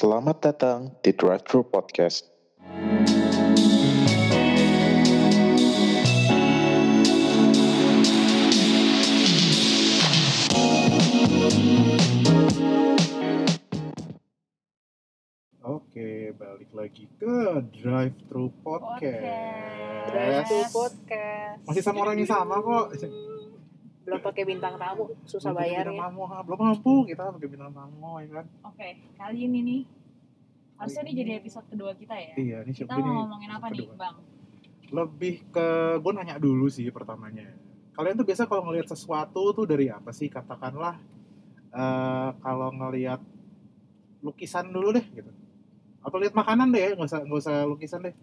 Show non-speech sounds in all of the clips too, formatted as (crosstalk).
Selamat datang di Drive-Thru Podcast. Oke, balik lagi ke Drive Thru Podcast. Drive to Yes. podcast. Masih sama orang yang sama kok. Belum pakai bintang tamu, susah Belum bayar bintang ya. tamu, ha. belum mampu kita pakai bintang tamu ya kan. Oke, kali ini nih harusnya ini jadi episode kedua kita ya. Iya, ini Kita ini mau ngomongin apa nih, kedua. Bang? Lebih ke gue nanya dulu sih pertamanya. Kalian tuh biasa kalau ngelihat sesuatu tuh dari apa sih? Katakanlah eh kalau ngelihat lukisan dulu deh gitu. Atau lihat makanan deh, ya, nggak usah nggak usah lukisan deh.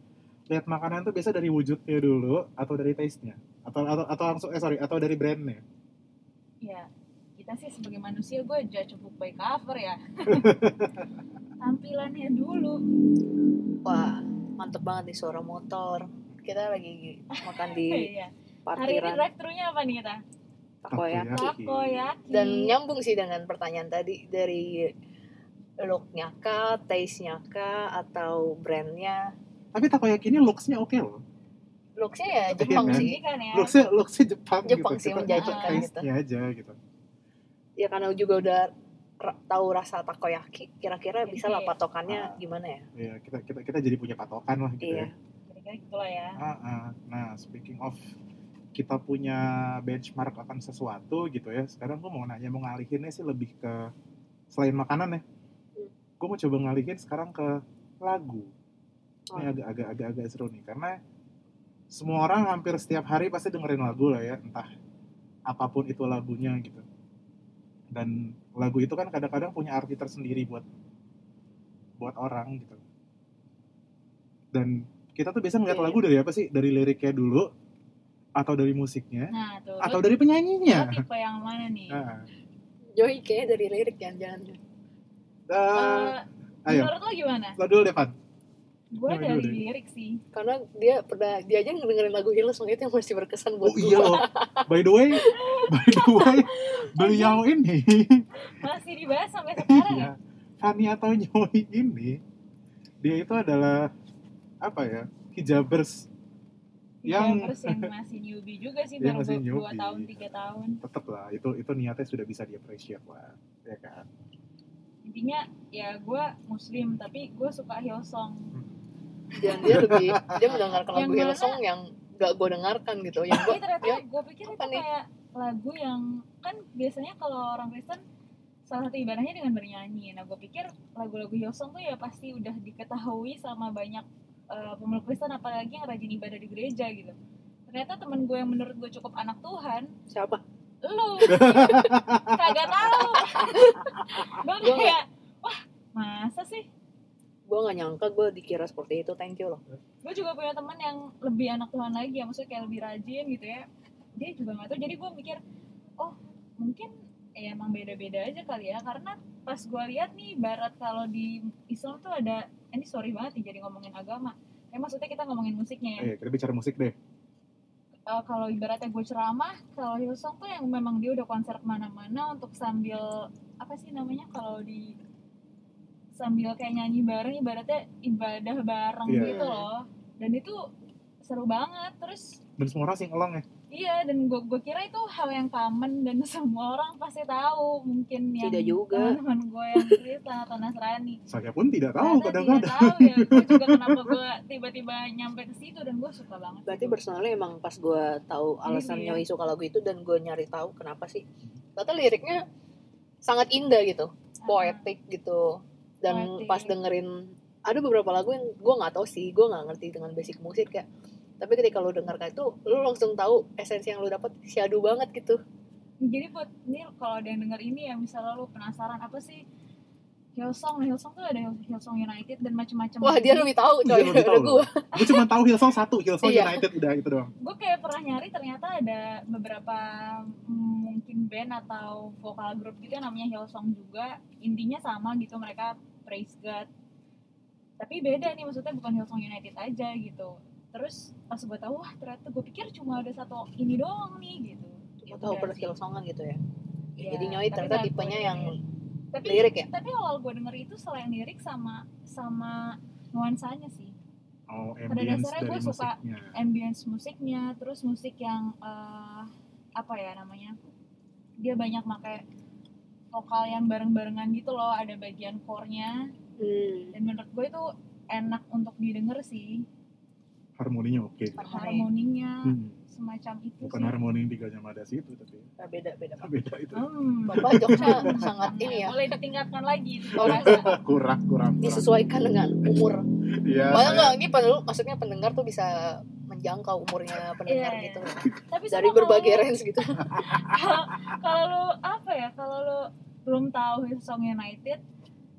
Lihat makanan tuh biasa dari wujudnya dulu atau dari taste-nya atau atau atau langsung eh sorry atau dari brandnya. Ya, kita sih sebagai manusia gue judge book by cover ya. (laughs) Tampilannya dulu. Wah, mantep banget nih suara motor. Kita lagi makan di (laughs) Iya. Hari ini parkiran drive thru-nya apa nih kita? takoyaki. Takoyaki. Takoyaki. Dan nyambung sih dengan pertanyaan tadi dari look-nya kah, taste-nya kah, atau brandnya. Tapi takoyaki ini looks-nya oke loh. Look-nya ya Jepang kan? sih. Kan ya. Looks-nya looks-nya Jepang, Jepang gitu. sih, menjanjikan gitu. taste-nya aja gitu. Ya karena juga udah ra- tahu rasa takoyaki, kira-kira bisa lah Iya. patokannya Ah. gimana ya? Iya, kita kita kita jadi punya patokan lah gitu Iya. ya. Kira-kira gitu lah ya. Ah, ah. Nah, speaking of kita punya benchmark akan sesuatu gitu ya. Sekarang gue mau nanya mau ngalihinnya sih lebih ke selain makanan ya. Hmm. Gue mau coba ngalihin sekarang ke lagu. Ini Oh. agak agak agak agak seru nih karena semua orang hampir setiap hari pasti dengerin lagu lah ya, entah apa pun itu lagunya gitu. Dan lagu itu kan kadang-kadang punya arti tersendiri buat buat orang gitu. Dan kita tuh biasa ngeliat lagu dari apa sih? Dari liriknya dulu atau dari musiknya Nah, tuh. atau dari penyanyinya. tipe yang mana nih? Nah, Joy kayaknya dari lirik jangan-jangan. eh, Eh, ayo, menurut lo gimana? lo dulu deh, Pan. Gue dari lirik sih. Karena dia pernah dia aja dengerin lagu Hillsong itu yang masih berkesan buat Oh iya. Loh. By the way, by the way, beliau ini. Masih dibahas sampai sekarang. Ya? Iya. Fanny atau Joy ini dia itu adalah apa ya hijabers. Yang- Yang yang masih newbie juga sih (laughs) Yang baru masih dua, tahun tiga tahun. Tetap lah itu itu niatnya sudah bisa di appreciate lah ya kan? Intinya ya gue muslim tapi gue suka Hillsong dan dia lebih dia mendengarkan lagu? Hillsong yang gak gue dengarkan gitu. Yang gue ternyata ya, gue pikir itu nih? kayak lagu yang kan biasanya kalau orang Kristen salah satu ibadahnya dengan bernyanyi. Nah gue pikir lagu-lagu Hillsong tuh ya pasti udah diketahui sama banyak eh, pemeluk Kristen apalagi yang rajin ibadah di gereja gitu. Ternyata temen gue yang menurut gue cukup anak Tuhan siapa? lu. (laughs) Kagak tahu. (laughs) Gue kayak wah masa sih gue gak nyangka gue dikira seperti itu. Thank you loh. Gue juga punya teman yang lebih anak Tuhan lagi ya. Maksudnya kayak lebih rajin gitu ya. Dia juga nggak tahu. Jadi gue mikir oh mungkin ya emang beda-beda aja kali ya. Karena pas gue lihat nih barat kalau di Islam tuh ada ini sorry banget nih jadi ngomongin agama. Ya maksudnya kita ngomongin musiknya ya. Eh kita bicara musik deh. Eh, kalau ibaratnya gue ceramah kalau Hillsong tuh yang memang dia udah konser ke mana-mana untuk sambil apa sih namanya kalau di sambil kayak nyanyi bareng ibaratnya ibadah bareng Iya. gitu loh. Dan itu seru banget terus dan semua orang sing along ya? Iya dan gue gue kira itu hal yang common dan (laughs) semua orang pasti tahu. Mungkin yang Tidak juga. teman-teman gue yang Kristen atau Nasrani saya pun tidak tahu kadang-kadang. tidak tahu ya. Gue juga kenapa gue tiba-tiba nyampe ke situ dan gue suka banget berarti gitu. personalnya emang pas gue tahu alasan Iya. Nyoi suka lagu itu dan gue nyari tahu kenapa sih. Ternyata liriknya sangat indah gitu. Poetik gitu dan Poetik. pas dengerin ada beberapa lagu yang gue nggak tahu sih gue nggak ngerti dengan basic musik ya tapi ketika lu dengarkan itu lu langsung tahu esensi yang lu dapat syadu banget gitu jadi buat ini kalau ada yang denger ini ya misalnya lu penasaran apa sih Hillsong, Hillsong tuh ada Hill- Hillsong United dan macam-macam. wah dia lebih tahu Iya, coy lebih tahu daripada gue gue cuma tahu Hillsong satu Hillsong Iya. United udah itu doang Gue kayak pernah nyari ternyata ada beberapa mm, mungkin band atau vokal grup gitu namanya Hillsong juga. Intinya sama gitu mereka praise God. Tapi beda nih maksudnya bukan Hillsong United aja gitu. Terus pas gue tahu wah ternyata gue pikir cuma ada satu ini doang nih gitu. cuma Ya tahu sih. Hillsongan gitu ya Iya, jadi Nyoi ternyata tipenya gue- yang tapi lirik ya tapi awal gue denger itu selain lirik sama sama nuansanya sih Oh, Pada dasarnya gue suka musiknya. ambience musiknya terus musik yang eh, apa ya namanya dia banyak pakai vokal yang bareng-barengan gitu loh ada bagian core-nya hmm. dan menurut gue itu enak untuk didengar sih Harmoninya oke. gitu. Harmoni. harmoninya Hmm. Semacam itu Bukan sih harmoni yang di Gajah Mada sih itu tapi Nah, beda beda Pak. beda itu. Hmm. bapak jokesnya sangat ini ya boleh ditingkatkan lagi (laughs) kurang kurang kurang. disesuaikan dengan umur Iya. Banyak nggak ini padahal maksudnya pendengar tuh bisa menjangkau umurnya pendengar Iya, gitu tapi dari berbagai kalau- range gitu (laughs) kalau kalau lu apa ya kalau lu belum tahu Hillsong United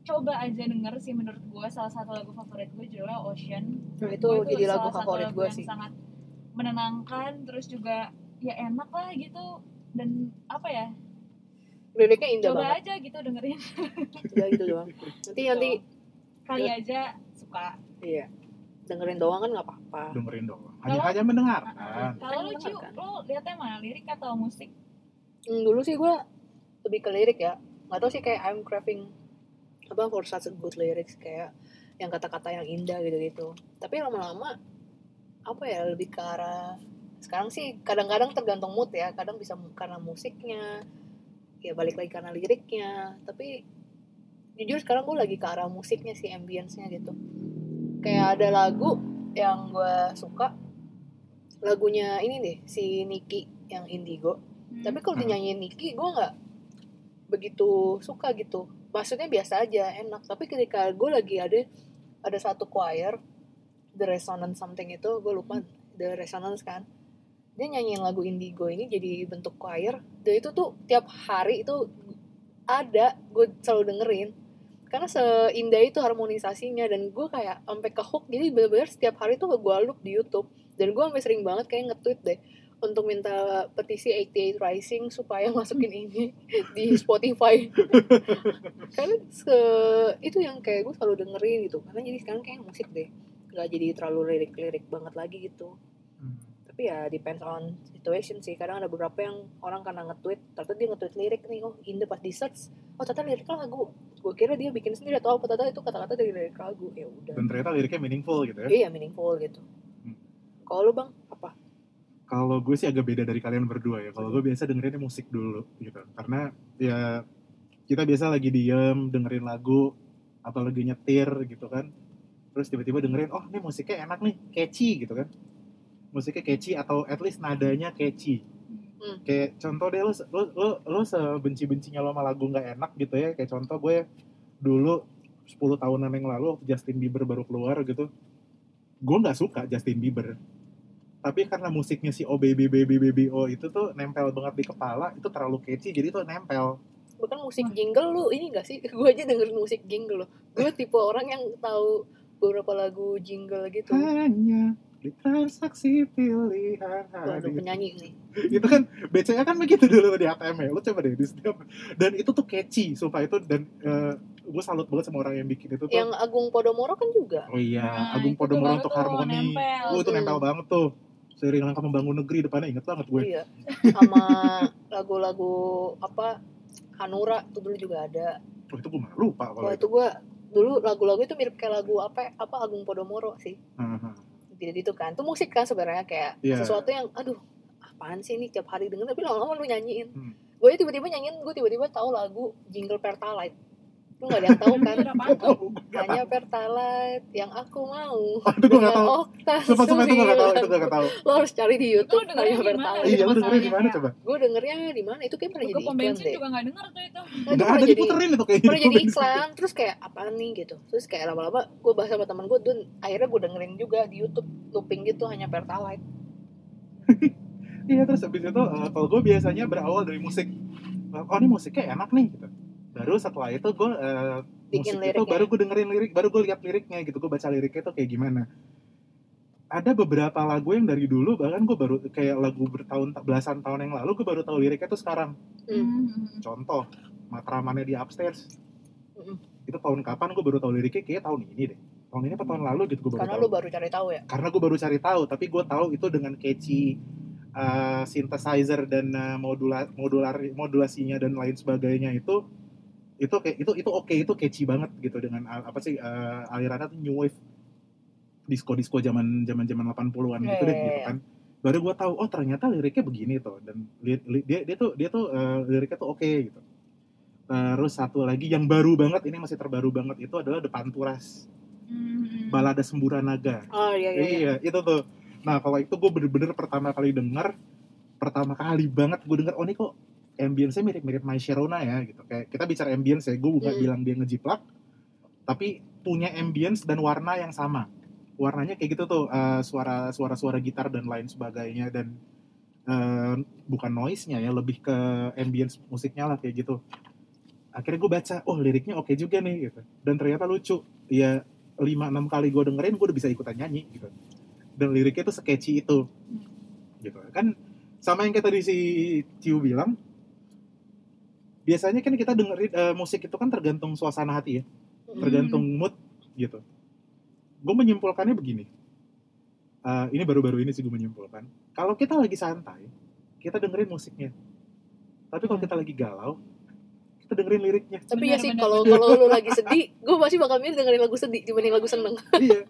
coba aja denger sih menurut gue salah satu lagu favorit gue judulnya Ocean Nah, itu Gua jadi lagu favorit gue sih sangat menenangkan terus juga ya enak lah gitu. Dan apa ya? Liriknya indah coba banget. aja gitu dengerin. Ya gitu doang. Nanti nanti kali aja suka. Iya. Dengerin doang kan nggak apa-apa. Dengerin dong. Hanya Kalau- hanya mendengarkan. kalau lu ciu lu lihatnya mana lirik atau musik? Hmm, dulu sih gue lebih ke lirik ya. Nggak tahu sih kayak I'm craving apa for such a good lyrics kayak yang kata-kata yang indah gitu-gitu. Tapi lama-lama apa ya lebih ke arah sekarang sih kadang-kadang tergantung mood ya. Kadang bisa karena musiknya ya balik lagi karena liriknya. Tapi jujur sekarang gue lagi ke arah musiknya sih ambience-nya gitu. Kayak ada lagu yang gue suka. Lagunya ini deh si Niki yang Indigo. Hmm. tapi kalau dinyanyiin Niki gue nggak begitu suka gitu. Maksudnya biasa aja enak. Tapi ketika gue lagi ada ada satu choir the resonance something itu gue lupa the resonance kan. Dia nyanyiin lagu Indigo ini jadi bentuk choir. Dan itu tuh tiap hari itu ada gue selalu dengerin. Karena seindah itu harmonisasinya dan gue kayak sampai ke hook. Jadi bener-bener setiap hari tuh gue loop di YouTube. Dan gue sampai sering banget kayak nge-tweet deh untuk minta petisi 88 Rising supaya (laughs) masukin ini (laughs) di Spotify. (laughs) Karena se itu yang kayak gue selalu dengerin gitu. Karena jadi sekarang kayak musik deh nggak jadi terlalu lirik-lirik banget lagi gitu Hmm. tapi ya depends on situation sih kadang ada beberapa yang orang karena nge-tweet ternyata dia nge-tweet lirik nih oh indah pas di search oh ternyata liriknya lagu gue kira dia bikin sendiri atau apa ternyata itu kata-kata dari lirik lagu ya udah Dan ternyata liriknya meaningful gitu ya. iya meaningful gitu Hmm. kalau lu bang apa Kalau gue sih agak beda dari kalian berdua ya. Kalau gue biasa dengerinnya musik dulu gitu. Karena ya kita biasa lagi diem dengerin lagu atau lagi nyetir gitu kan. Terus tiba-tiba dengerin, oh ini musiknya enak nih, catchy gitu kan. Musiknya catchy atau at least nadanya catchy. Hmm. Kayak contoh deh lu lu lu, lu sebenci-bencinya lo sama lagu nggak enak gitu ya. Kayak contoh gue dulu 10 tahunan yang lalu waktu Justin Bieber baru keluar gitu. Gue nggak suka Justin Bieber tapi karena musiknya si Oh itu tuh nempel banget di kepala itu terlalu catchy jadi tuh nempel bahkan musik jingle lu ini gak sih (laughs) gue aja dengerin musik jingle lo gue tipe orang yang tahu beberapa lagu jingle gitu. Hanya di transaksi pilihan Waduh, penyanyi nih itu kan BCA kan begitu dulu di ATM ya lu coba deh di setiap dan itu tuh catchy sumpah itu. Dan gue salut banget sama orang yang bikin itu tuh. Yang Agung Podomoro kan juga? Oh iya Nah, Agung Podomoro untuk tuh harmoni. nempel. oh itu nempel banget tuh. Seiring langkah membangun negeri depannya inget banget gue. Iya. Sama lagu-lagu apa? Hanura itu dulu juga ada. Oh itu gue malah lupa kalau Wah itu. itu gue dulu lagu-lagu itu mirip kayak lagu apa apa Agung Podomoro sih Haha. gitu gitu kan itu musik kan sebenarnya kayak Iya. sesuatu yang aduh apaan sih ini tiap hari denger tapi lama-lama lu nyanyiin Hmm. gue tiba-tiba nyanyiin gue tiba-tiba tahu lagu jingle Pertalite lu gak ada yang tahu kan? Hanya Pertalite yang aku mau. Oh, itu gue gak tau Okta Sumpah, sumpah itu gue gak tau, itu gue gak tau lo harus cari di YouTube hanya? Pertalite. Iya, lu dengerin di mana coba? gue dengernya di mana? Itu kayak pernah jadi iklan deh. juga gak denger tuh itu. Itu Gak pernah ada diputerin itu kayaknya. pernah jadi iklan terus kayak apaan nih gitu. Terus kayak lama-lama gue bahas sama teman gue dan akhirnya gue dengerin juga di YouTube looping gitu hanya Pertalite. (laughs) Iya terus habis itu eh, kalau gue biasanya berawal dari musik. Eh, Oh ini musiknya enak nih gitu. Baru setelah itu gue Bikin musik itu baru gue dengerin lirik, baru gue lihat liriknya gitu. Gue baca liriknya tuh kayak gimana. Ada beberapa lagu yang dari dulu bahkan gue baru kayak lagu bertahun belasan tahun yang lalu gue baru tahu liriknya tuh sekarang. Hmm. Hmm. Contoh Matramannya di Upstairs. Mm-mm. Itu tahun kapan gue baru tahu liriknya kayak tahun ini deh. Tahun ini apa tahun lalu gitu gue baru karena tahu lu baru cari tahu ya karena gue baru cari tahu tapi gue tahu itu dengan catchy uh, synthesizer dan uh, modular modular modulasinya dan lain sebagainya itu itu kayak itu itu oke itu catchy banget gitu dengan apa sih eh, alirannya tuh new wave disco disco zaman zaman zaman 80-an gitu Iya, deh iya, gitu iya. kan baru gue tahu oh ternyata liriknya begini tuh dan li- li- dia dia tuh dia tuh eh, liriknya tuh oke gitu terus satu lagi yang baru banget ini masih terbaru banget itu adalah The Panturas Hmm. balada Sembura Naga Oh iya iya. iya. Iya, itu tuh. Nah, kalau itu gue bener-bener pertama kali denger, pertama kali banget gue denger, oh ini kok ambience-nya mirip-mirip My Sharona ya, gitu. Kayak kita bicara ambience ya, gue bukan Hmm. bilang dia ngejiplak, tapi punya ambience dan warna yang sama. Warnanya kayak gitu tuh, eh, suara suara-suara gitar dan lain sebagainya dan eh, bukan noise-nya ya, lebih ke ambience musiknya lah kayak gitu. Akhirnya gue baca, oh liriknya oke juga nih gitu. Dan ternyata lucu. Ya 5-6 kali gue dengerin, gue udah bisa ikutan nyanyi gitu. Dan liriknya tuh sketchy itu. Gitu. Kan sama yang kayak tadi si Ciu bilang, biasanya kan kita dengerin eh, musik itu kan tergantung suasana hati ya, Hmm. tergantung mood gitu. Gue menyimpulkannya begini. Eh, ini baru-baru ini sih gue menyimpulkan. Kalau kita lagi santai, kita dengerin musiknya. Tapi kalau kita lagi galau, kita dengerin liriknya. Tapi ya sih kalau kalau lu lagi sedih, gue masih bakal milih dengerin lagu sedih dibanding lagu seneng. (laughs) iya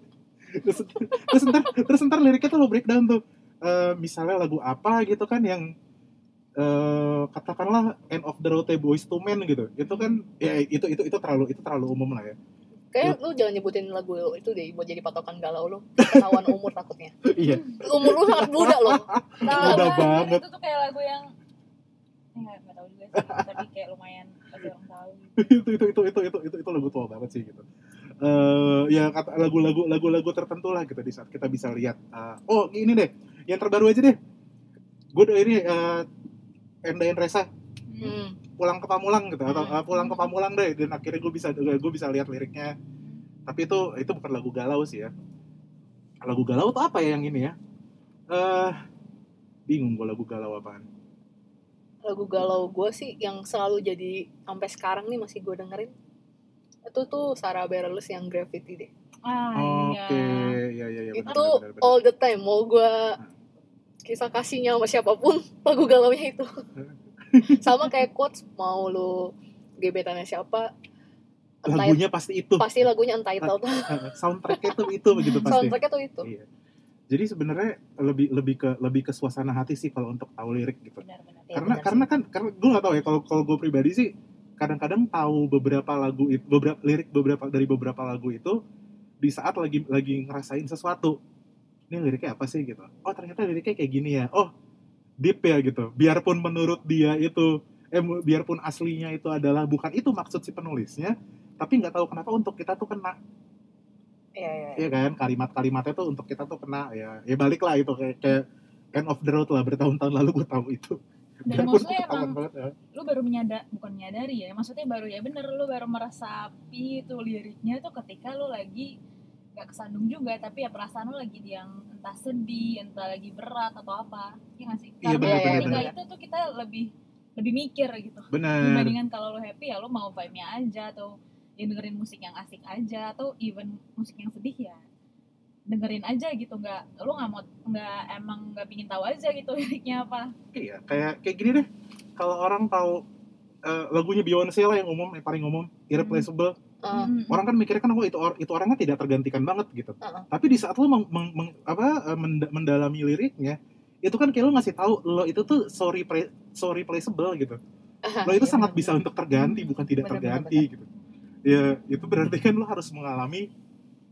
terus, terus ntar terus ntar liriknya tuh lo breakdown tuh Eh, misalnya lagu apa gitu kan yang eh, katakanlah end of the road boys to men gitu itu kan ya itu itu itu terlalu itu terlalu umum lah ya Kayak lu jangan nyebutin lagu itu deh buat jadi patokan galau lu. Ketahuan umur takutnya. (laughs) iya Umur lu sangat muda loh. (laughs) Tahu Udah banget. banget. Itu tuh kayak lagu yang eh nggak nggak tahu juga sih, tapi (laughs) kayak lumayan pasti orang tahu. itu itu itu itu itu itu itu lagu tua banget sih gitu eh ya kata lagu-lagu lagu-lagu tertentu lah gitu di saat kita bisa lihat eh, oh ini deh yang terbaru aja deh gue udah ini uh, Endain Resa Hmm. pulang ke Pamulang gitu atau Hmm. uh, pulang ke Pamulang deh dan akhirnya gue bisa gue bisa lihat liriknya tapi itu itu bukan lagu galau sih ya lagu galau tuh apa ya yang ini ya eh bingung gue lagu galau apaan Lagu galau gue sih yang selalu jadi sampai sekarang nih masih gue dengerin. Itu tuh Sarah Bareilles yang Graffiti deh. Ah oke iya. ya ya ya itu benar, benar, benar. all the time mau gue kisah kasihnya sama siapa pun (laughs) lagu galaunya itu (laughs) sama kayak quotes mau lu gebetannya siapa lagunya pasti itu pasti lagunya Untitled (laughs) soundtracknya tuh itu begitu pasti soundtracknya tuh itu Iya. Jadi sebenarnya lebih lebih ke lebih ke suasana hati sih kalau untuk tahu lirik gitu. Benar-benar. Iya, karena benar karena sih. kan karena gue nggak tahu ya kalau kalau gue pribadi sih kadang-kadang tahu beberapa lagu itu beberapa lirik beberapa dari beberapa lagu itu di saat lagi lagi ngerasain sesuatu. Ini liriknya apa sih gitu? Oh ternyata liriknya kayak gini ya. Oh deep ya gitu. Biarpun menurut dia itu eh biarpun aslinya itu adalah bukan itu maksud si penulisnya, tapi nggak tahu kenapa untuk kita tuh kena Iya, iya, iya. Iya kan kalimat-kalimatnya tuh untuk kita tuh kena ya ya balik lah itu kayak, kayak end of the road lah bertahun-tahun lalu gue tahu itu Dan Biarpun maksudnya emang banget ya. lu baru menyadar bukan menyadari ya maksudnya baru ya bener lu baru meresapi itu liriknya tuh ketika lu lagi gak kesandung juga tapi ya perasaan lu lagi yang entah sedih entah lagi berat atau apa. Ya nggak sih? Iya, karena bener, bener, ketika bener. itu tuh kita lebih lebih mikir gitu. Benar. Dibandingkan kalau lu happy ya lu mau vibe-nya aja atau ya dengerin musik yang asik aja atau even musik yang sedih ya dengerin aja gitu. Nggak lu nggak mau nggak emang nggak pingin tahu aja gitu (laughs) liriknya apa. Iya kayak kayak gini deh. Kalau orang tahu eh, lagunya Beyonce lah yang umum yang paling umum irreplaceable. Ah, Mm, orang kan mikirnya kan oh itu or- itu orangnya tidak tergantikan banget gitu. Ah. tapi di saat lo meng- meng- meng- apa eh, menda- mendalami liriknya itu kan kayak lo ngasih tahu lo itu tuh sorry pre- sorry replaceable gitu. Lo itu Iya, sangat benar. bisa untuk terganti bukan tidak Benar, terganti gitu. Ya itu berarti kan lo harus mengalami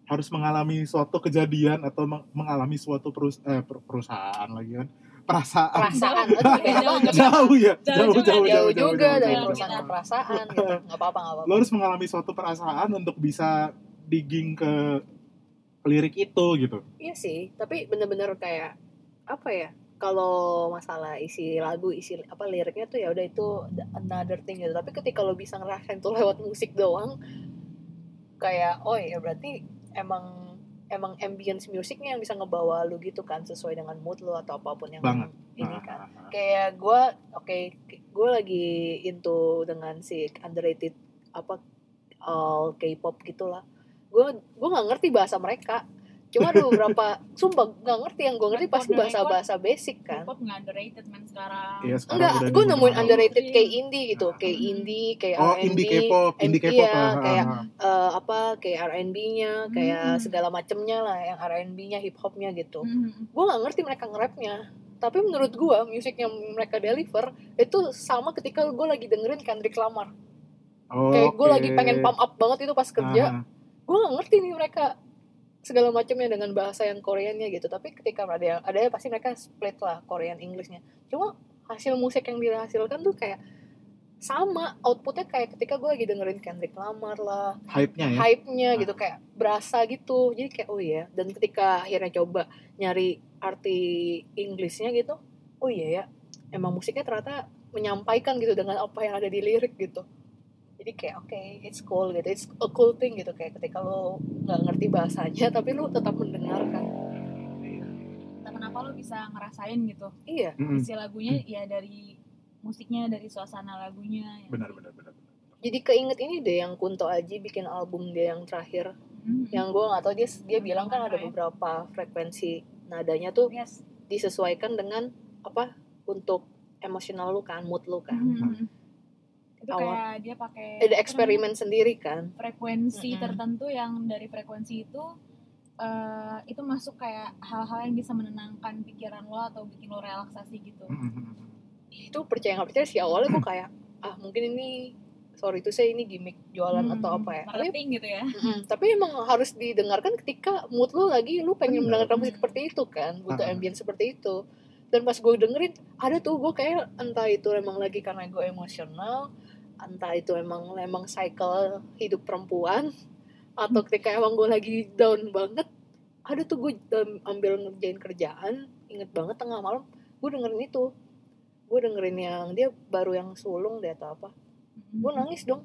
harus mengalami suatu kejadian atau meng- mengalami suatu perus- eh, per- perusahaan lagi kan perasaan. Perasaan. Jauh, jauh ya? Jauh jauh juga, jauh jauh jauh juga jauh, dari jauh. ke perasaan gitu. Nggak apa-apa nggak lo apa-apa harus mengalami suatu perasaan untuk bisa digging ke lirik itu gitu. Iya sih tapi bener-bener kayak apa ya kalau masalah isi lagu isi apa liriknya tuh ya udah itu another thing gitu. Tapi ketika lo bisa ngerasain tuh lewat musik doang kayak oh ya berarti emang emang ambience musiknya yang bisa ngebawa lu gitu kan sesuai dengan mood lo atau apa pun yang Banget. ini kan Ah, ah, ah. kayak gue oke gue lagi into dengan si underrated apa all K-pop gitulah gue gue nggak ngerti bahasa mereka cuma ada beberapa sumpah nggak ngerti yang gue ngerti pasti dan bahasa-bahasa basic kan K-pop nggak underrated man sekarang Iya, sekarang enggak gue nemuin underrated Iya. kayak indie gitu Ah. kayak Hmm. indie kayak Oh, R&B indie K-pop, indie M- K-pop. iya, ah, kayak eh, apa kayak R&B-nya kayak Hmm. segala macemnya lah yang R&B-nya hip hopnya gitu Mhm. gue nggak ngerti mereka nge-rapnya tapi menurut gue musik yang mereka deliver itu sama ketika gue lagi dengerin Kendrick Lamar kayak gue Oke. lagi pengen pump up banget itu pas kerja Ah, gue gak ngerti nih mereka segala macamnya dengan bahasa yang Koreanya gitu. Tapi ketika ada yang ada ya pasti mereka split lah Korean Englishnya. Cuma hasil musik yang dihasilkan tuh kayak sama outputnya kayak ketika gue lagi dengerin Kendrick Lamar lah hype-nya ya. hype-nya Ah. gitu kayak berasa gitu. Jadi kayak oh iya. Dan ketika akhirnya coba nyari arti Inggrisnya gitu oh iya ya emang musiknya ternyata menyampaikan gitu dengan apa yang ada di lirik gitu jadi kayak oke it's cool gitu it's a cool thing gitu kayak ketika lo nggak ngerti bahasanya (laughs) tapi lo tetap mendengarkan. Entah kenapa lo bisa ngerasain gitu iya isi lagunya ya dari musiknya dari suasana lagunya ya. Benar, benar, benar. jadi keinget ini deh yang Kunto Aji bikin album dia yang terakhir Mhm. yang gue nggak tahu dia dia bilang kan ada ya? beberapa frekuensi nadanya tuh yes disesuaikan dengan apa untuk emosional lu kan mood lu kan Mhm. Itu Awal. kayak dia pakai ada eksperimen sendiri kan frekuensi Mm-mm. tertentu yang dari frekuensi itu eh, itu masuk kayak hal-hal yang bisa menenangkan pikiran lo atau bikin lo relaksasi gitu Mm-mm. itu percaya nggak percaya sih awalnya gue kayak ah mungkin ini sorry itu saya ini gimmick jualan Hmm, atau apa ya tapi marketing gitu ya mm, tapi emang harus didengarkan ketika mood lu lagi lu pengen Bener. mendengarkan musik seperti itu kan butuh Ah. ambient seperti itu dan pas gue dengerin ada tuh gue kayak entah itu emang lagi karena gue emosional entah itu emang emang cycle hidup perempuan atau ketika emang gue lagi down banget ada tuh gue ambil ngerjain kerjaan inget banget tengah malam gue dengerin itu. Gue dengerin yang dia baru yang sulung deh atau apa. Gue Mhm. nangis dong.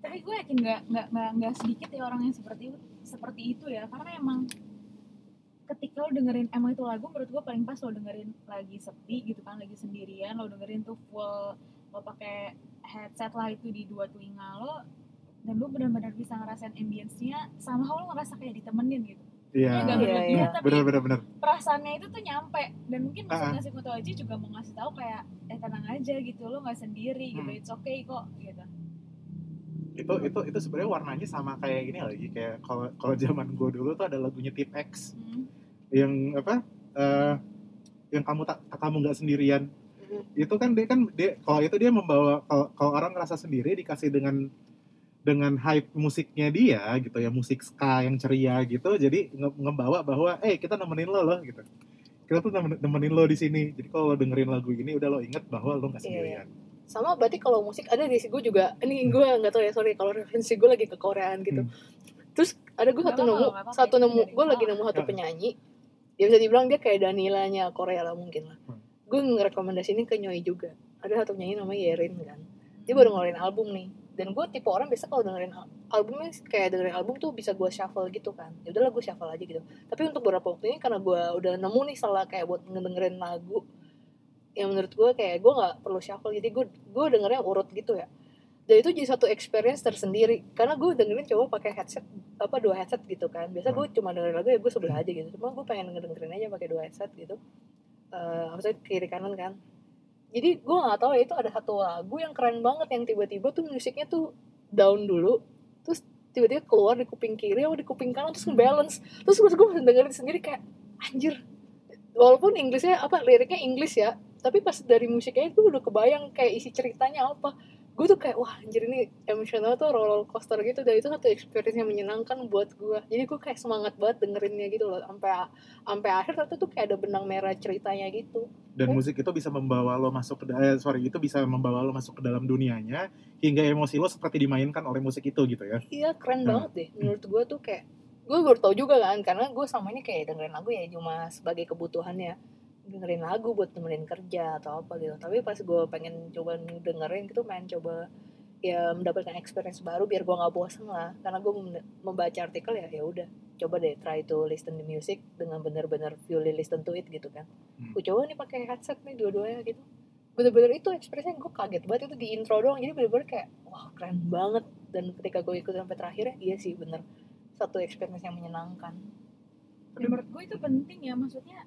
Tapi gue yakin nggak nggak nggak nggak sedikit ya orang yang seperti itu seperti itu ya. Karena emang ketika lo dengerin emang itu lagu menurut gue paling pas lo dengerin lagi sepi gitu kan lagi sendirian lo dengerin tuh full lo pakai headset lah itu di dua telinga lo dan lo benar-benar bisa ngerasain ambience-nya sama lo ngerasa kayak ditemenin gitu Iya. Iya, iya. benar, benar. perasaannya itu tuh nyampe dan mungkin Ah. maksudnya si Kuto Aji juga mau ngasih tahu kayak eh tenang aja gitu lo nggak sendiri gitu Hmm. it's okay kok gitu Itu itu itu sebenarnya warnanya sama kayak gini lagi kayak kalau kalau zaman gue dulu tuh ada lagunya Tip X Hmm. yang apa? eh yang kamu tak kamu nggak sendirian. Mhm. Itu kan dia kan dia kalau itu dia membawa kalau, kalau orang ngerasa sendiri dikasih dengan dengan hype musiknya dia gitu ya musik ska yang ceria gitu jadi nge- ngebawa bahwa eh kita nemenin lo loh gitu kita tuh nemen- nemenin lo di sini jadi kalau lo dengerin lagu ini udah lo inget bahwa lo nggak Iya, sendirian sama berarti kalau musik ada di gue juga ini gue nggak tahu ya sorry kalau referensi gue lagi ke Koreaan gitu Hmm. terus ada gue satu nemu satu nemu gue lagi nemu satu Ya. penyanyi dia bisa dibilang dia kayak Danilanya Korea lah mungkin lah Hmm. Gue ngerekomendasiin ke Nyoi juga. Ada satu penyanyi namanya Yerin kan. Dia baru ngeluarin album nih. Dan gue tipe orang biasa kalau dengerin al- albumnya kayak dengerin album tuh bisa gue shuffle gitu kan. Ya udahlah gue shuffle aja gitu. Tapi untuk beberapa waktu ini karena gue udah nemu nih salah kayak buat ngedengerin lagu yang menurut gue kayak gue nggak perlu shuffle. Jadi gue gue dengernya urut gitu ya. Dan itu jadi satu experience tersendiri. Karena gue dengerin coba pakai headset apa dua headset gitu kan. Biasa gue cuma dengerin lagu ya gue sebelah aja gitu. Cuma gue pengen dengerin aja pakai dua headset gitu eh maksudnya kiri kanan kan. Jadi gue nggak tahu ya itu ada satu lagu yang keren banget yang tiba-tiba tuh musiknya tuh down dulu terus tiba-tiba keluar di kuping kiri atau di kuping kanan terus ngebalance. Terus gue gue dengerin sendiri kayak anjir. Walaupun Inggrisnya apa liriknya Inggris ya tapi pas dari musiknya itu udah kebayang kayak isi ceritanya apa gue tuh kayak wah anjir ini emosional tuh roller coaster gitu. Dan itu satu experience yang menyenangkan buat gue jadi gue kayak semangat banget dengerinnya gitu loh sampai sampai akhir ternyata tuh kayak ada benang merah ceritanya gitu. Dan Hmm. musik itu bisa membawa lo masuk ke eh, sorry itu bisa membawa lo masuk ke dalam dunianya hingga emosi lo seperti dimainkan oleh musik itu gitu ya. Iya keren Nah. banget deh. Menurut gue tuh kayak gue baru tau juga kan karena gue sama ini kayak dengerin lagu ya cuma sebagai kebutuhannya dengerin lagu buat temenin kerja atau apa gitu. Tapi pas gue pengen coba dengerin gitu main coba ya mendapatkan experience baru biar gue nggak bosan lah. Karena gue mem- membaca artikel ya ya udah coba deh try to listen to music dengan benar-benar purely listen to it gitu kan. Hmm. gue coba nih pakai headset nih dua-duanya gitu. Bener-bener itu experience gue kaget banget itu di intro doang. Jadi bener-bener kayak wah keren banget. Dan ketika gue ikut sampai terakhir ya iya sih bener. Satu experience yang menyenangkan. Menurut gue itu penting ya maksudnya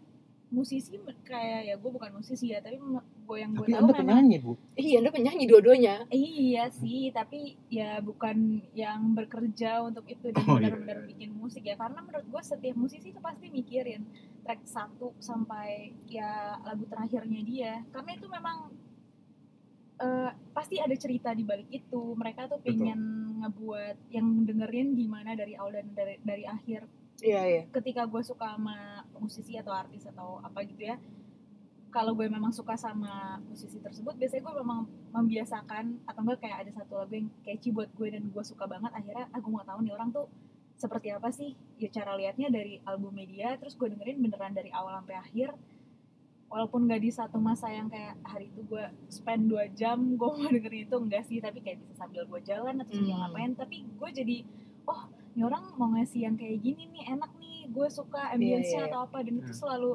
musisi kayak ya gue bukan musisi ya tapi gue yang gue tahu anda memang penyanyi bu. iya anda penyanyi dua-duanya Iya sih, tapi ya bukan yang bekerja untuk itu dan Oh, iya, benar-benar iya. bikin musik ya. Karena menurut gue setiap musisi itu pasti mikirin track satu sampai ya lagu terakhirnya dia. Karena itu memang eh, pasti ada cerita di balik itu. Mereka tuh Betul. pengen ngebuat yang dengerin gimana dari awal dan dari dari akhir iya iya. Ketika gue suka sama musisi atau artis atau apa gitu ya kalau gue memang suka sama musisi tersebut biasanya gue memang membiasakan atau enggak kayak ada satu lagu yang catchy buat gue dan gue suka banget akhirnya aku mau tahu nih orang tuh seperti apa sih? Ya cara liatnya dari album media terus gue dengerin beneran dari awal sampai akhir. Walaupun gak di satu masa yang kayak hari itu gue spend 2 jam gue mau dengerin itu enggak sih tapi kayak bisa sambil gue jalan atau sambil Hmm. ngapain. Tapi gue jadi oh ini orang mau ngasih yang kayak gini nih enak nih gue suka Iya, ambience-nya iya, iya. atau apa dan itu Hmm. selalu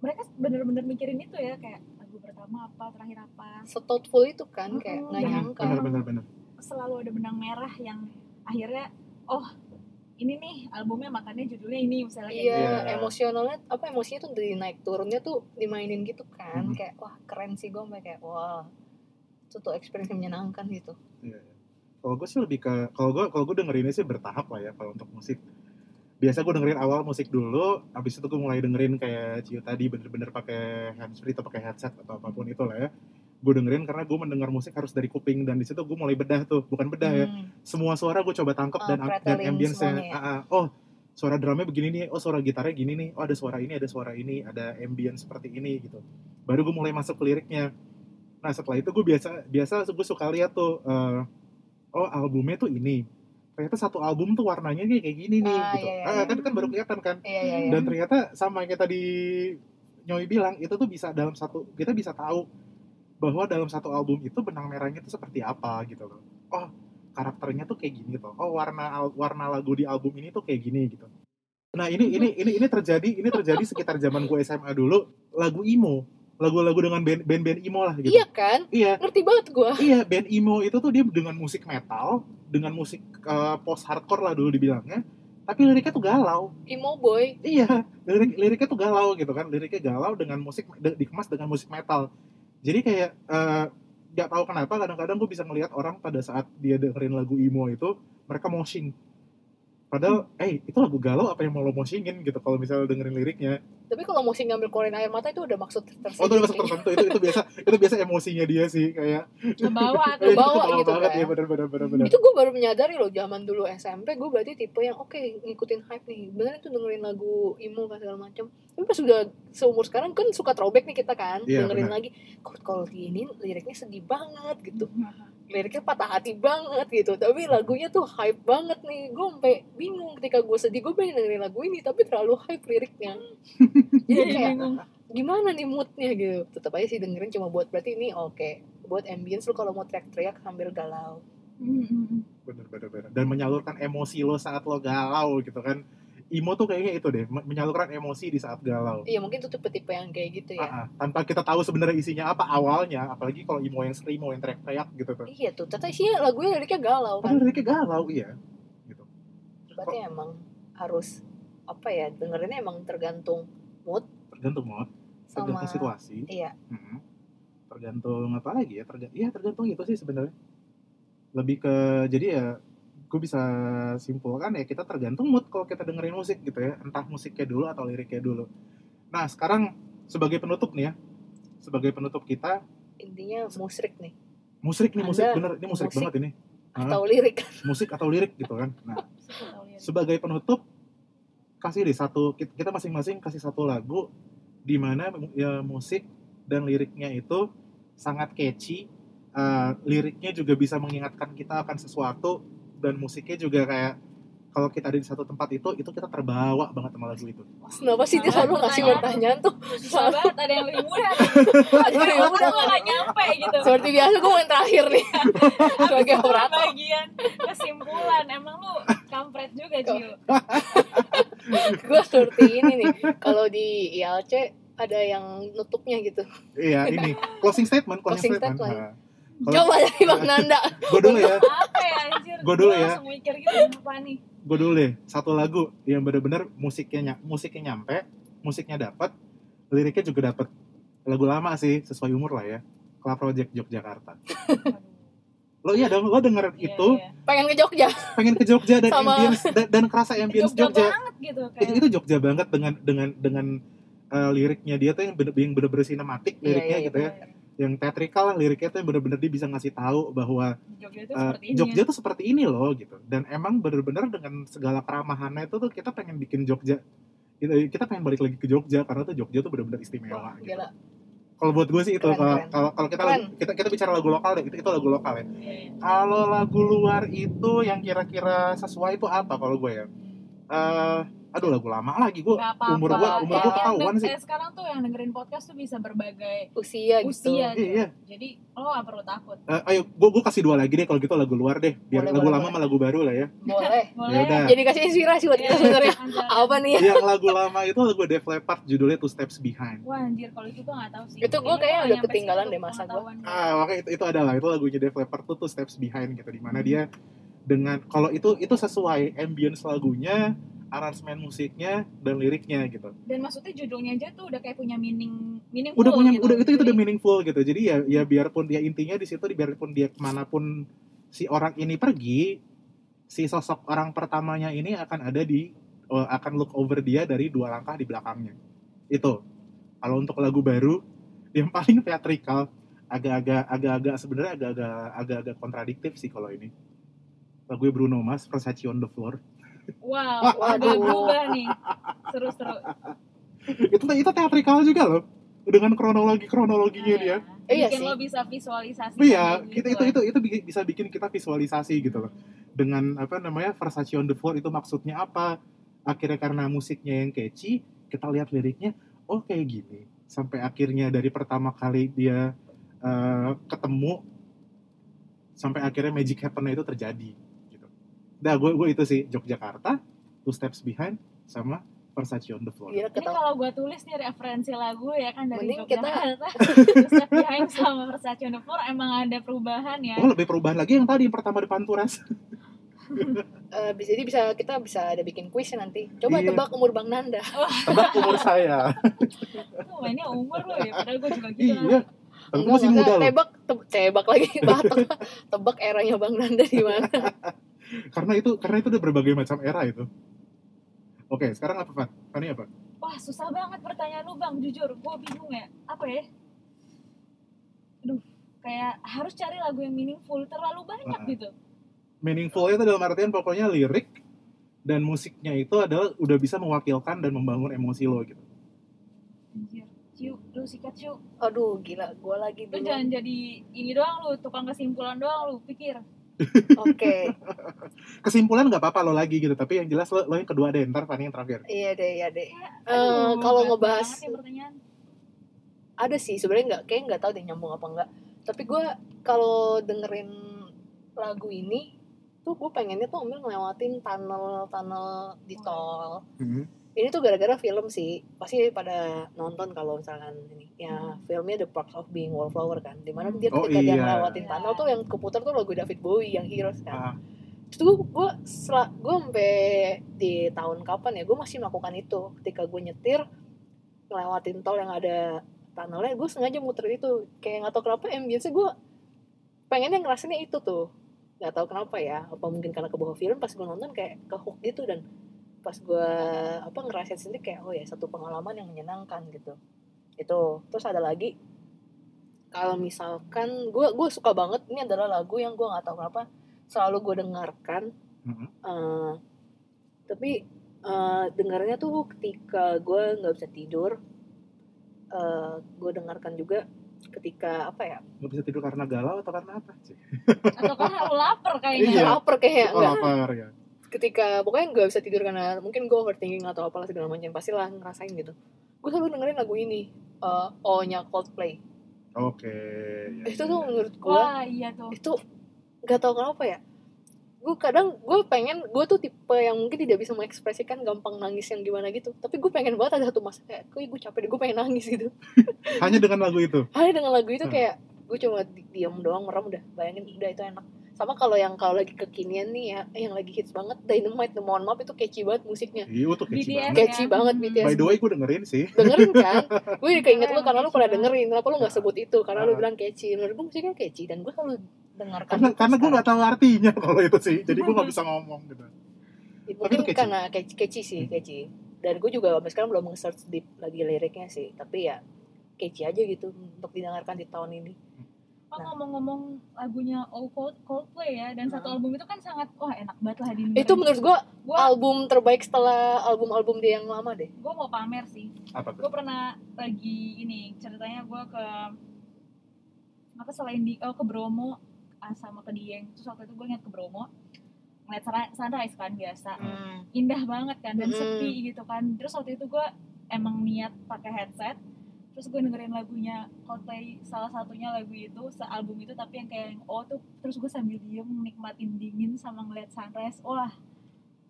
mereka bener-bener mikirin itu ya kayak lagu pertama apa terakhir apa sethoughtful itu kan kayak nggak nyangka Benar benar benar. selalu ada benang merah yang akhirnya oh ini nih albumnya makanya judulnya ini misalnya kayak Iya, Iya. emosionalnya apa emosinya tuh dari naik turunnya tuh dimainin gitu kan, Mhm. kayak wah keren sih gue kayak wah itu tuh experience yang menyenangkan gitu. Iya. Kalau gue sih lebih ke kalau gue kalau gue dengerinnya sih bertahap lah ya kalau untuk musik. Biasa gue dengerin awal musik dulu, habis itu gue mulai dengerin kayak Cio tadi bener-bener pakai handsfree atau pakai headset atau apa pun itu lah ya. Gue dengerin karena gue mendengar musik harus dari kuping dan di situ gue mulai bedah tuh, bukan bedah ya. Hmm. Semua suara gue coba tangkep Ah, dan dan semuanya ya. Ah, ah. Oh, suara drumnya begini nih, oh suara gitarnya gini nih, oh ada suara ini, ada suara ini, ada ambience seperti ini gitu. Baru gue mulai masuk ke liriknya. Nah setelah itu gue biasa biasa gue suka lihat tuh, eh, oh albumnya tuh ini. Ternyata satu album tuh warnanya kayak kayak gini nih Ah, gitu. iya, iya, Ah, iya. kan kan baru kelihatan kan. Iya iya iya. Dan ternyata sama yang tadi Nyoi bilang itu tuh bisa dalam satu kita bisa tahu bahwa dalam satu album itu benang merahnya itu seperti apa gitu loh. Oh, karakternya tuh kayak gini tuh. Oh, warna warna lagu di album ini tuh kayak gini gitu. Nah, ini ini ini ini terjadi ini terjadi sekitar zaman gue SMA dulu, lagu emo. Lagu-lagu dengan band- band-band emo lah gitu. Iya kan, Iya, ngerti banget gue. iya band emo itu tuh dia dengan musik metal, dengan musik post hardcore lah dulu dibilangnya. Tapi liriknya tuh galau. Emo boy. Iya, lirik liriknya tuh galau gitu kan. Liriknya galau dengan musik de- dikemas dengan musik metal. Jadi kayak eh, nggak tahu kenapa kadang-kadang gue bisa ngelihat orang pada saat dia dengerin lagu emo itu mereka moshing. Padahal, eh itu lagu galau apa yang mau lo moshingin gitu kalau misalnya dengerin liriknya. Tapi kalau mau ngambil keluarin air mata itu udah maksud tersendiri. Oh itu udah masuk tertentu itu itu biasa itu biasa emosinya dia sih kayak eh, Kebawa kebawa gitu banget kan. ya bener bener bener bener. itu gue baru menyadari loh zaman dulu SMP gue berarti tipe yang oke ngikutin hype nih bener itu dengerin lagu emo kan segala macam tapi pas udah seumur sekarang kan suka throwback nih kita kan Iya, dengerin benar. lagi kalau di ini liriknya sedih banget gitu liriknya patah hati banget gitu. Tapi lagunya tuh hype banget nih. Gue sampai bingung ketika gue sedih. Gue pengen dengerin lagu ini tapi terlalu hype liriknya. (laughs) Jadi kayak bingung. gimana nih moodnya gitu. Tetap aja sih dengerin cuma buat berarti ini oke. Buat ambience lu kalau mau teriak-teriak sambil galau. Bener bener bener. Dan menyalurkan emosi lo saat lo galau gitu kan. Emo tuh kayaknya itu deh, me- menyalurkan emosi di saat galau. iya mungkin itu tipe-tipe yang kayak gitu ya ah. tanpa kita tahu sebenarnya isinya apa awalnya apalagi kalau emo yang screamo yang teriak-teriak gitu tuh Iya tuh, ternyata isinya lagunya liriknya galau kan. padahal liriknya galau iya gitu Berarti emang harus apa ya dengerinnya emang tergantung tergantung mood sama tergantung situasi iya Mm-mm. tergantung apa lagi ya tergantung ya tergantung itu sih sebenarnya lebih ke jadi ya gue bisa simpulkan ya kita tergantung mood kalau kita dengerin musik gitu ya. Entah musiknya dulu atau liriknya dulu. Nah sekarang sebagai penutup nih ya sebagai penutup kita intinya musrik nih. Musik nih musik bener ini musik, musik. banget ini. atau lirik. (laughs) Musik atau lirik gitu kan. Nah sebagai penutup kasih deh satu kita masing-masing kasih satu lagu di mana ya musik dan liriknya itu sangat catchy Eh, liriknya juga bisa mengingatkan kita akan sesuatu dan musiknya juga kayak kalau kita ada di satu tempat itu itu kita terbawa banget sama lagu itu. Kenapa sih dia selalu ngasih pertanyaan tuh? Susah banget ada yang lebih mudah. (laughs) Ada yang udah udah nggak nyampe gitu. Seperti biasa gue yang terakhir nih. (laughs) Sebagai operator. bagian kesimpulan. Emang lu kampret juga Cio (laughs) gue seperti ini nih. Kalau di ILC ada yang nutupnya gitu. Iya ini. Closing statement closing, Closing statement, statement. Kalau- Coba dari Bang Nanda. (laughs) gue dulu ya. Apa ya anjir? Gua dulu ya. langsung mikir gitu apa nih. Gue dulu deh. Satu lagu yang bener-bener musiknya ny- musiknya nyampe musiknya dapat liriknya juga dapat lagu lama sih sesuai umur lah ya. Club Project Yogyakarta. (laughs) Lo iya dong lo denger Iya, itu. iya. Pengen ke Jogja. pengen ke Jogja dan Sama- ambience dan, dan kerasa ambience Jogja Jogja, banget gitu itu kayak. itu Jogja banget dengan dengan dengan eh, liriknya dia tuh yang bener yang bener-bener sinematik Iya, liriknya iya, gitu ya yang teatrikal lah liriknya tuh yang bener-bener dia bisa ngasih tahu bahwa Jogja itu eh, seperti ini Jogja ya. tuh seperti ini loh gitu dan emang bener-bener dengan segala keramahannya itu tuh kita pengen bikin Jogja kita, kita pengen balik lagi ke Jogja karena tuh Jogja tuh bener-bener istimewa Wah, gitu. Kalau buat gue sih itu kalau kalau kita kita kita bicara lagu lokal deh itu itu lagu lokal ya. Iya, iya. Kalau lagu luar itu yang kira-kira sesuai itu apa kalau gue ya? Eh aduh lagu lama lagi gue umur gue umur gue ketahuan sih. sekarang tuh yang dengerin podcast tuh bisa berbagai Usia gitu. usia tuh. Iya. Jadi lo gak perlu takut. Eh, ayo gue gue kasih dua lagi deh kalau gitu lagu luar deh biar Boleh, lagu boleh, lama boleh. sama lagu baru lah ya. Boleh. (laughs) Boleh. Ya udah. Jadi kasih inspirasi buat kita Iya, sebenarnya. Apa nih ya? yang lagu lama itu lagu Def Leppard judulnya Two Steps Behind. Wah anjir kalau itu gue gak tahu sih. Itu gua Kayaknya udah ketinggalan deh masa gua. Ah, makanya itu, itu adalah itu lagunya Def Leppard tuh Two Steps Behind gitu di mana dia dengan kalau itu itu sesuai ambience lagunya, aransemen musiknya dan liriknya gitu. Dan maksudnya judulnya aja tuh udah kayak punya meaning meaning Udah punya gitu. udah itu itu udah meaningful gitu. Jadi ya ya biarpun dia intinya di situ biarpun dia ke mana pun si orang ini pergi, si sosok orang pertamanya ini akan ada di eh, akan look over dia dari dua langkah di belakangnya. Itu. Kalau untuk lagu baru (laughs) yang paling teatrikal agak-agak agak-agak sebenarnya agak-agak agak-agak kontradiktif sih kalau ini. Lagu Bruno Mars Versace on the Floor. Wow, udah berubah nih. Seru-seru. itu itu teatrikal juga loh. Dengan kronologi-kronologinya dia. Iya Bikin sih. lo bisa visualisasi. Iya, gitu itu itu itu bi- bisa bikin kita visualisasi gitu loh. Dengan apa namanya Versace on the floor itu maksudnya apa? Akhirnya karena musiknya yang catchy, kita lihat liriknya, oh kayak gini. Sampai akhirnya dari pertama kali dia eh, ketemu sampai akhirnya magic happen itu terjadi. Nah, gue gue itu sih Yogyakarta, Two Steps Behind sama Versace on the floor. Gila Ini ketawa. kalau gue tulis nih referensi lagu ya kan dari Mending kita- Yogyakarta, (laughs) Step Behind sama Versace on the Floor emang ada perubahan ya. Oh, lebih perubahan lagi yang tadi yang pertama depan Turas. (laughs) Eh, bisa jadi bisa kita bisa ada bikin kuis nanti. Coba Iya. tebak umur Bang Nanda. (laughs) Tebak umur saya. Tuh mainnya umur lo ya, padahal gue juga gitu. iya. Tapi gue masih Enggak, muda loh. Tebak, te- tebak lagi (laughs) batok. tebak eranya Bang Nanda di mana. (laughs) karena itu karena itu ada berbagai macam era itu oke sekarang apa Van? Fani apa Wah susah banget pertanyaan lu bang, jujur gue bingung ya. Apa ya? Aduh, kayak harus cari lagu yang meaningful terlalu banyak Ah. gitu. meaningful itu dalam artian pokoknya lirik dan musiknya itu adalah udah bisa mewakilkan dan membangun emosi lo gitu Anjir, ciu, lu sikat ciu. Aduh, gila. Gue lagi Lu dulu. jangan jadi ini doang lu, tukang kesimpulan doang lu, pikir. (laughs) Oke. kesimpulan nggak apa-apa lo lagi gitu tapi yang jelas lo, lo yang kedua deh ntar Fani yang terakhir Iya deh, iya deh. Eh, Aduh, kalau ngebahas ya pertanyaan. ada sih sebenarnya nggak kayak nggak tahu deh nyambung apa enggak tapi gue kalau dengerin lagu ini tuh gue pengennya tuh ngelewatin tunnel tunnel di tol ini tuh gara-gara film sih. Pasti pada nonton kalau misalkan ini. Ya filmnya The Perks of Being Wallflower kan. Di mana dia Oh, ketika dia iya. ngelewatin Iya. tunnel tuh yang keputar tuh lagu David Bowie yang Heroes kan. Ah, Terus gue gue sel- gue sampai di tahun kapan ya gue masih melakukan itu. Ketika gue nyetir ngelewatin tol yang ada tunnelnya gue sengaja muter itu. Kayak nggak tahu kenapa ambience gue pengennya ngerasainnya itu tuh. Nggak tahu kenapa ya apa mungkin karena ke bawah film pas gue nonton kayak ke hook gitu dan pas gue apa ngerasain sendiri kayak oh ya satu pengalaman yang menyenangkan gitu itu terus ada lagi kalau misalkan gue gue suka banget ini adalah lagu yang gue nggak tahu kenapa selalu gue dengarkan Mhm. Eh, tapi eh, dengarnya tuh ketika gue nggak bisa tidur eh gue dengarkan juga ketika apa ya nggak bisa tidur karena galau atau karena apa sih Atau karena lapar kayaknya. Iya. lapar kayak oh, lapar ya ketika pokoknya nggak bisa tidur karena mungkin gue overthinking atau apalah segala macam pastilah ngerasain gitu. Gue selalu dengerin lagu ini eh oh nya Coldplay. Oke ya, itu ya, tuh ya. menurut gue Wah iya tuh. itu nggak tahu kenapa ya. Gue kadang gue pengen gue tuh tipe yang mungkin tidak bisa mengekspresikan gampang nangis yang gimana gitu. Tapi gue pengen banget ada satu masa kayak gue gue capek deh gue pengen nangis gitu. Hanya dengan lagu itu? Hanya dengan lagu itu Hmm. kayak gue cuma di- diem doang merem udah bayangin udah itu enak sama kalau yang kalau lagi kekinian nih ya yang lagi hits banget Dynamite The Mohon Maaf itu catchy banget musiknya Iya tuh catchy BTS banget. catchy ya. banget Hmm. BTS By the way gue dengerin sih. dengerin kan (laughs) gue keinget lu karena lu pernah banget. dengerin kenapa lu gak sebut itu karena lu Ah. bilang catchy menurut gue musiknya catchy dan gue selalu dengarkan Karena itu karena gue nggak tahu artinya kalau itu sih. Jadi gue nggak bisa (laughs) ngomong gitu. Ya, mungkin itu catchy. karena catchy, catchy sih catchy dan gue juga sampai sekarang belum nge-search deep lagi liriknya sih tapi ya catchy aja gitu untuk didengarkan di tahun ini Oh Nah. ngomong-ngomong lagunya All Cold Coldplay ya dan satu Nah. album itu kan sangat wah enak banget lah di itu menurut gue gue album terbaik setelah album-album dia yang lama deh gue mau pamer sih Apa tuh? gue pernah lagi ini ceritanya gue ke apa selain di oh ke Bromo ah, sama ke Dieng terus waktu itu gue ngeliat ke Bromo ngeliat sunri- sunrise kan biasa indah banget kan dan Mm-mm. sepi gitu kan terus waktu itu gue emang niat pakai headset terus gue dengerin lagunya Coldplay salah satunya lagu itu sealbum itu tapi yang kayak yang oh tuh terus gue sambil diem nikmatin dingin sama ngeliat sunrise wah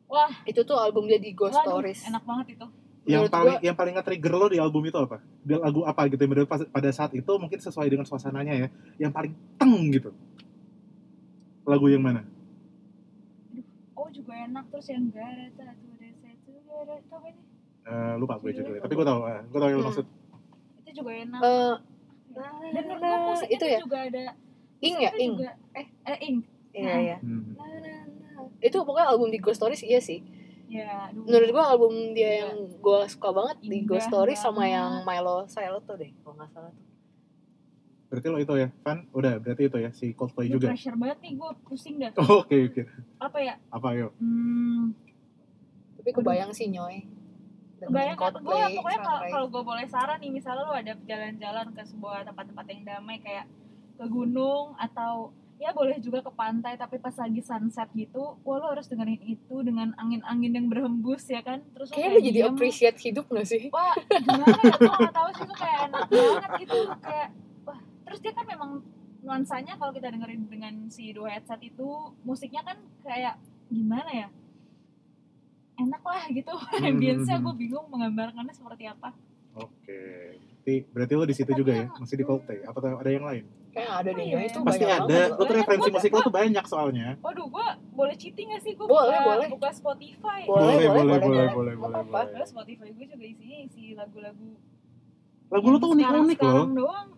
wah itu tuh album dia di Ghost waduh, Stories enak banget itu Yang Menurut paling gua- yang paling nge-trigger lo di album itu apa? Di lagu apa gitu menurut pas- pada saat itu mungkin sesuai dengan suasananya ya. Yang paling teng gitu. Lagu yang mana? oh juga enak terus yang gara satu desa itu gara apa ini Eh, lupa gue Judulnya. Tapi gue tahu, eh, gue tahu yang lo Hmm. maksud. Itu juga enak Eh, dan menurut gue musiknya itu ya? juga ada Ing ya Ing juga, eh eh ing iya iya Hmm. Na, na, na. itu pokoknya album di Ghost Stories iya sih ya aduh. menurut gua album dia yang gua suka banget di Indah Ghost Stories sama yang Milo Silent tuh deh kalau nggak salah tuh Berarti lo itu ya, Van? Udah, berarti itu ya, si Coldplay juga. pressure banget nih gue pusing dah Oh, (laughs) Oke, oke. apa ya Apa yuk? hmm, tapi kebayang sih nyoy Bayangkan gue pokoknya kalau gue boleh saran nih misalnya lo ada jalan-jalan ke sebuah tempat-tempat yang damai kayak ke gunung atau ya boleh juga ke pantai tapi pas lagi sunset gitu wah lo harus dengerin itu dengan angin-angin yang berhembus ya kan? Terus lo kayaknya lu jadi appreciate hidup gak sih? Wah gimana ya? Gue gak tahu sih itu kayak enak banget gitu kayak wah terus dia kan memang nuansanya kalau kita dengerin dengan si dua headset itu musiknya kan kayak gimana ya enak lah gitu ambience-nya gue bingung menggambarkannya seperti apa Oke. Berarti, berarti lo di situ juga ya? Masih di Coldplay? Apa tuh ada yang lain? kayak ada deh Iya, nyoy itu Pasti banyak ada. Lo tuh referensi gua- musik lo tuh banyak soalnya. waduh gue boleh cheating gak sih gue Boleh, buka, boleh. buka Spotify Boleh, boleh, boleh, boleh, boleh. boleh, boleh, Spotify gue juga isinya isi lagu-lagu Lagu lo tuh unik-unik loh.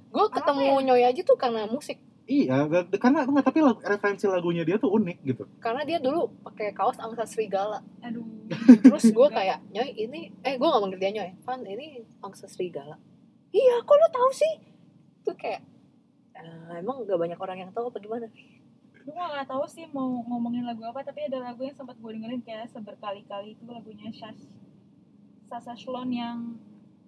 gue ketemu ya? nyoy aja tuh karena musik Iya, karena enggak tapi lagu- referensi lagunya dia tuh unik gitu. karena dia dulu pakai kaos angsa serigala. Aduh. Terus gue kayak nyoy ini eh gue gak manggil dia nyoy Van ini angsa serigala. Iya kok lo tahu sih? Tuh kayak "Eh, emang gak banyak orang yang tahu apa gimana? Gue gak tahu sih mau ngomongin lagu apa tapi ada lagu yang sempat gue dengerin kayak seberkali-kali itu lagunya Shash Sasha Shlon yang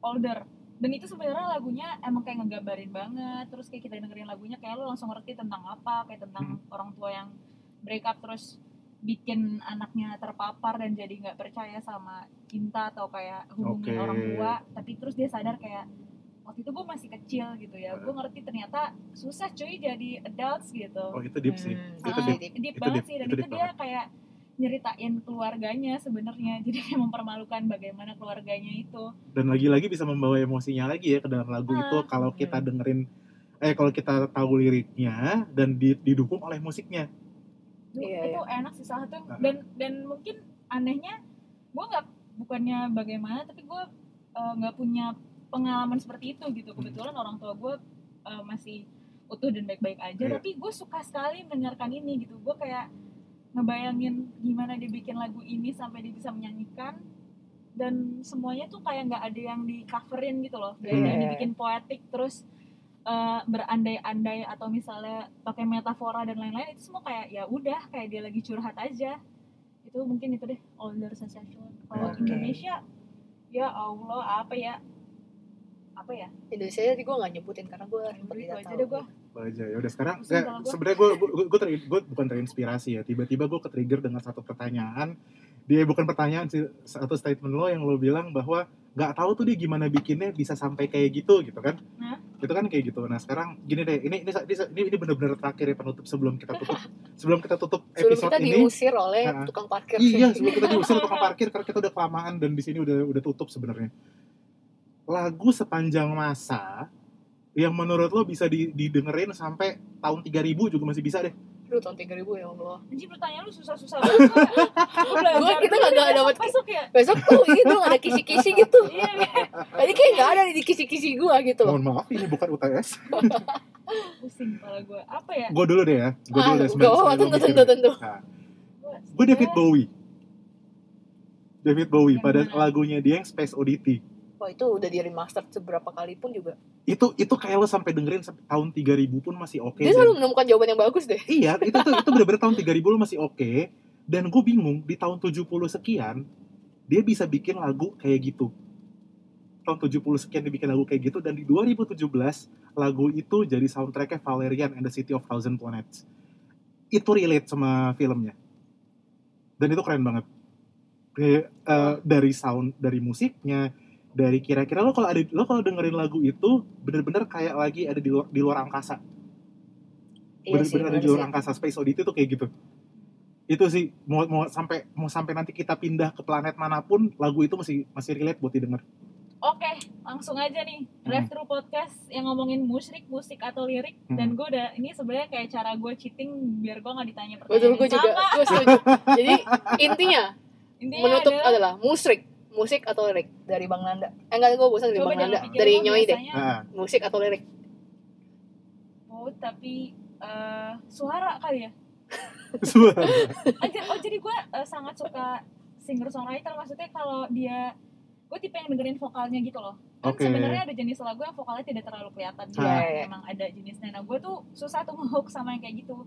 older dan itu sebenarnya lagunya emang kayak ngegambarin banget. Terus kayak kita dengerin lagunya kayak lo langsung ngerti tentang apa kayak tentang orang tua yang break up terus bikin anaknya terpapar dan jadi nggak percaya sama cinta atau kayak hubungin Oke. orang tua. Tapi terus dia sadar kayak waktu itu gue masih kecil gitu ya. Gue ngerti ternyata susah cuy jadi adults gitu. Oh, itu deep sih. Hmm, Itu Ah, deep. deep. deep banget deep, sih. Dan itu itu, deep dia kayak nyeritain keluarganya sebenarnya (laughs) jadi kayak mempermalukan bagaimana keluarganya itu Dan lagi-lagi bisa membawa emosinya lagi ya ke dalam lagu Ah. itu kalau kita dengerin eh kalau kita tahu liriknya dan di- didukung oleh musiknya. Iya, itu enak sih salah satu Ah. dan dan mungkin anehnya gue nggak bukannya bagaimana tapi gue eh, nggak punya pengalaman seperti itu gitu Hmm. kebetulan orang tua gue eh, masih utuh dan baik-baik aja Iya. tapi gue suka sekali mendengarkan ini gitu gue kayak ngebayangin gimana dia bikin lagu ini sampai dia bisa menyanyikan. Dan semuanya tuh kayak nggak ada yang di coverin gitu loh. Nggak ada yang Iya. dibikin poetik terus eh, berandai-andai atau misalnya pakai metafora dan lain-lain itu semua kayak ya udah kayak dia lagi curhat aja. Itu mungkin itu deh older sensation kalau Oke. Indonesia ya Allah apa ya? Apa ya? Indonesia tadi gue gak nyebutin karena gue Itu tidak aja tahu. deh gue aja. Ya udah sekarang sebenarnya gue gue gue, bukan terinspirasi ya. Tiba-tiba gue ketrigger dengan satu pertanyaan. Dia bukan pertanyaan sih satu statement lo yang lo bilang bahwa nggak tahu tuh dia gimana bikinnya bisa sampai kayak gitu gitu kan? Hah? itu kan kayak gitu. Nah sekarang gini deh ini ini ini ini bener-bener terakhir ya penutup sebelum kita tutup. (laughs) Sebelum kita tutup sebelum episode kita ini. diusir oleh Nah. tukang parkir. Iya, sebelum kita diusir tukang parkir karena kita udah kelamaan dan di sini udah udah tutup sebenarnya. Lagu sepanjang masa yang menurut lo bisa di- didengerin sampai tahun 3000 juga masih bisa deh. Aduh tahun 3000 ya Allah Anjir pertanyaan lu susah-susah banget. Gua- kita nggak- nggak dapet- masuk ya. Besok tuh ini tuh ada kisi-kisi gitu Iya, iya. Tadi kayak gak ada di kisi-kisi gua gitu loh Mohon maaf ini bukan UTS. pusing kepala gue. Apa ya? Gue dulu deh ya. Gue dulu deh gak tentu tentu tentu Gua- gue David Bowie. David Bowie pada lagunya dia yang Space Oddity. Wah itu udah di remaster seberapa kali pun juga Itu itu kayak lo sampai dengerin sampai tahun 3000 pun masih oke. Dia dan- selalu menemukan jawaban yang bagus deh Iya, (laughs) itu tuh itu bener-bener tahun 3000 lo masih oke. Dan gue bingung di tahun 70 sekian dia bisa bikin lagu kayak gitu. Tahun 70 sekian dia bikin lagu kayak gitu dan di 2017 lagu itu jadi soundtracknya Valerian and the City of Thousand Planets. Itu relate sama filmnya. Dan itu keren banget. Kayak, eh, dari sound, dari musiknya, dari kira-kira lo kalau ada lo kalau dengerin lagu itu bener-bener kayak lagi ada di luar, di luar angkasa Iya bener-bener ada bener di luar sih. angkasa Space Oddity tuh kayak gitu itu sih mau mau sampai mau sampai nanti kita pindah ke planet mana pun lagu itu masih masih relate buat didengar Oke, langsung aja nih. Drive thru podcast yang ngomongin musik, musik atau lirik. Hmm. Dan gue udah, ini sebenarnya kayak cara gue cheating biar gue gak ditanya Betul pertanyaan gue yang juga. Gue setuju Jadi (laughs) intinya Intinya menutup adalah, adalah musik musik atau lirik dari Bang Nanda? Eh enggak gue bosan dari coba Bang Nanda. dari Nyoi deh. nah, musik atau lirik? Oh, tapi eh, suara kali ya. (laughs) suara. Anjir, oh jadi gue eh, sangat suka singer songwriter maksudnya kalau dia gue tipe yang dengerin vokalnya gitu loh. Kan Oke. sebenarnya ada jenis lagu yang vokalnya tidak terlalu kelihatan iya, iya. emang ada jenisnya. Nah gue tuh susah tuh (laughs) ngehook sama yang kayak gitu.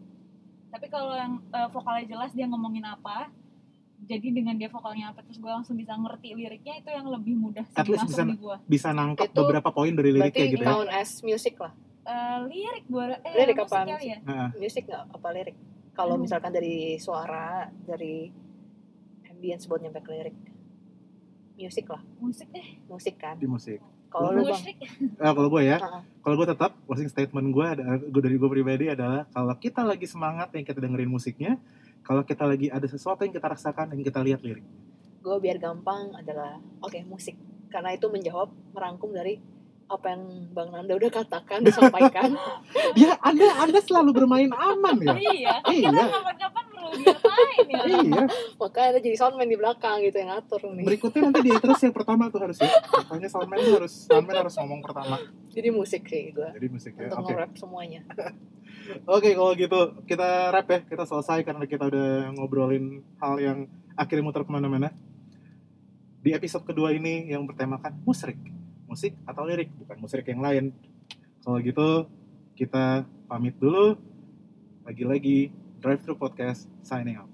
Tapi kalau yang eh, vokalnya jelas dia ngomongin apa jadi dengan dia vokalnya apa terus gue langsung bisa ngerti liriknya itu yang lebih mudah sih At least bisa- di gue bisa nangkep Itu beberapa poin dari liriknya gitu ya. count as music lah. Eh, lirik gue eh Lirik musik apa? kali ya? Nah, music nggak apa lirik? Kalau Hmm. misalkan dari suara dari ambience buat nyampe ke lirik musik lah. Musik deh. Musik kan. Di musik. Kalau lu bang? Musik. Eh, kalau gue ya kalau gue tetap closing statement gue ada gue dari gue pribadi adalah kalau kita lagi semangat yang kita dengerin musiknya kalau kita lagi ada sesuatu yang kita rasakan yang kita lihat lirik gue biar gampang adalah oke musik. Karena itu menjawab merangkum dari apa yang bang Nanda udah katakan (laughs) disampaikan ya anda anda selalu bermain aman ya? Iya. Iya. Kita kapan-kapan diapain ya? (laughs) Iya. Makanya ada jadi soundman di belakang gitu yang ngatur nih. Berikutnya nanti dia terus yang pertama tuh harus ya. Pokoknya soundman tuh harus soundman harus ngomong pertama. Jadi musik sih gue jadi musik ya untuk oke. nge-rap semuanya. (laughs) Oke kalau gitu kita rap ya. Kita selesai karena kita udah ngobrolin hal yang akhirnya muter ke mana-mana. Di episode kedua ini yang bertemakan musik musik atau lirik bukan musik yang lain. Kalau gitu kita pamit dulu. Lagi-lagi drive thru podcast signing out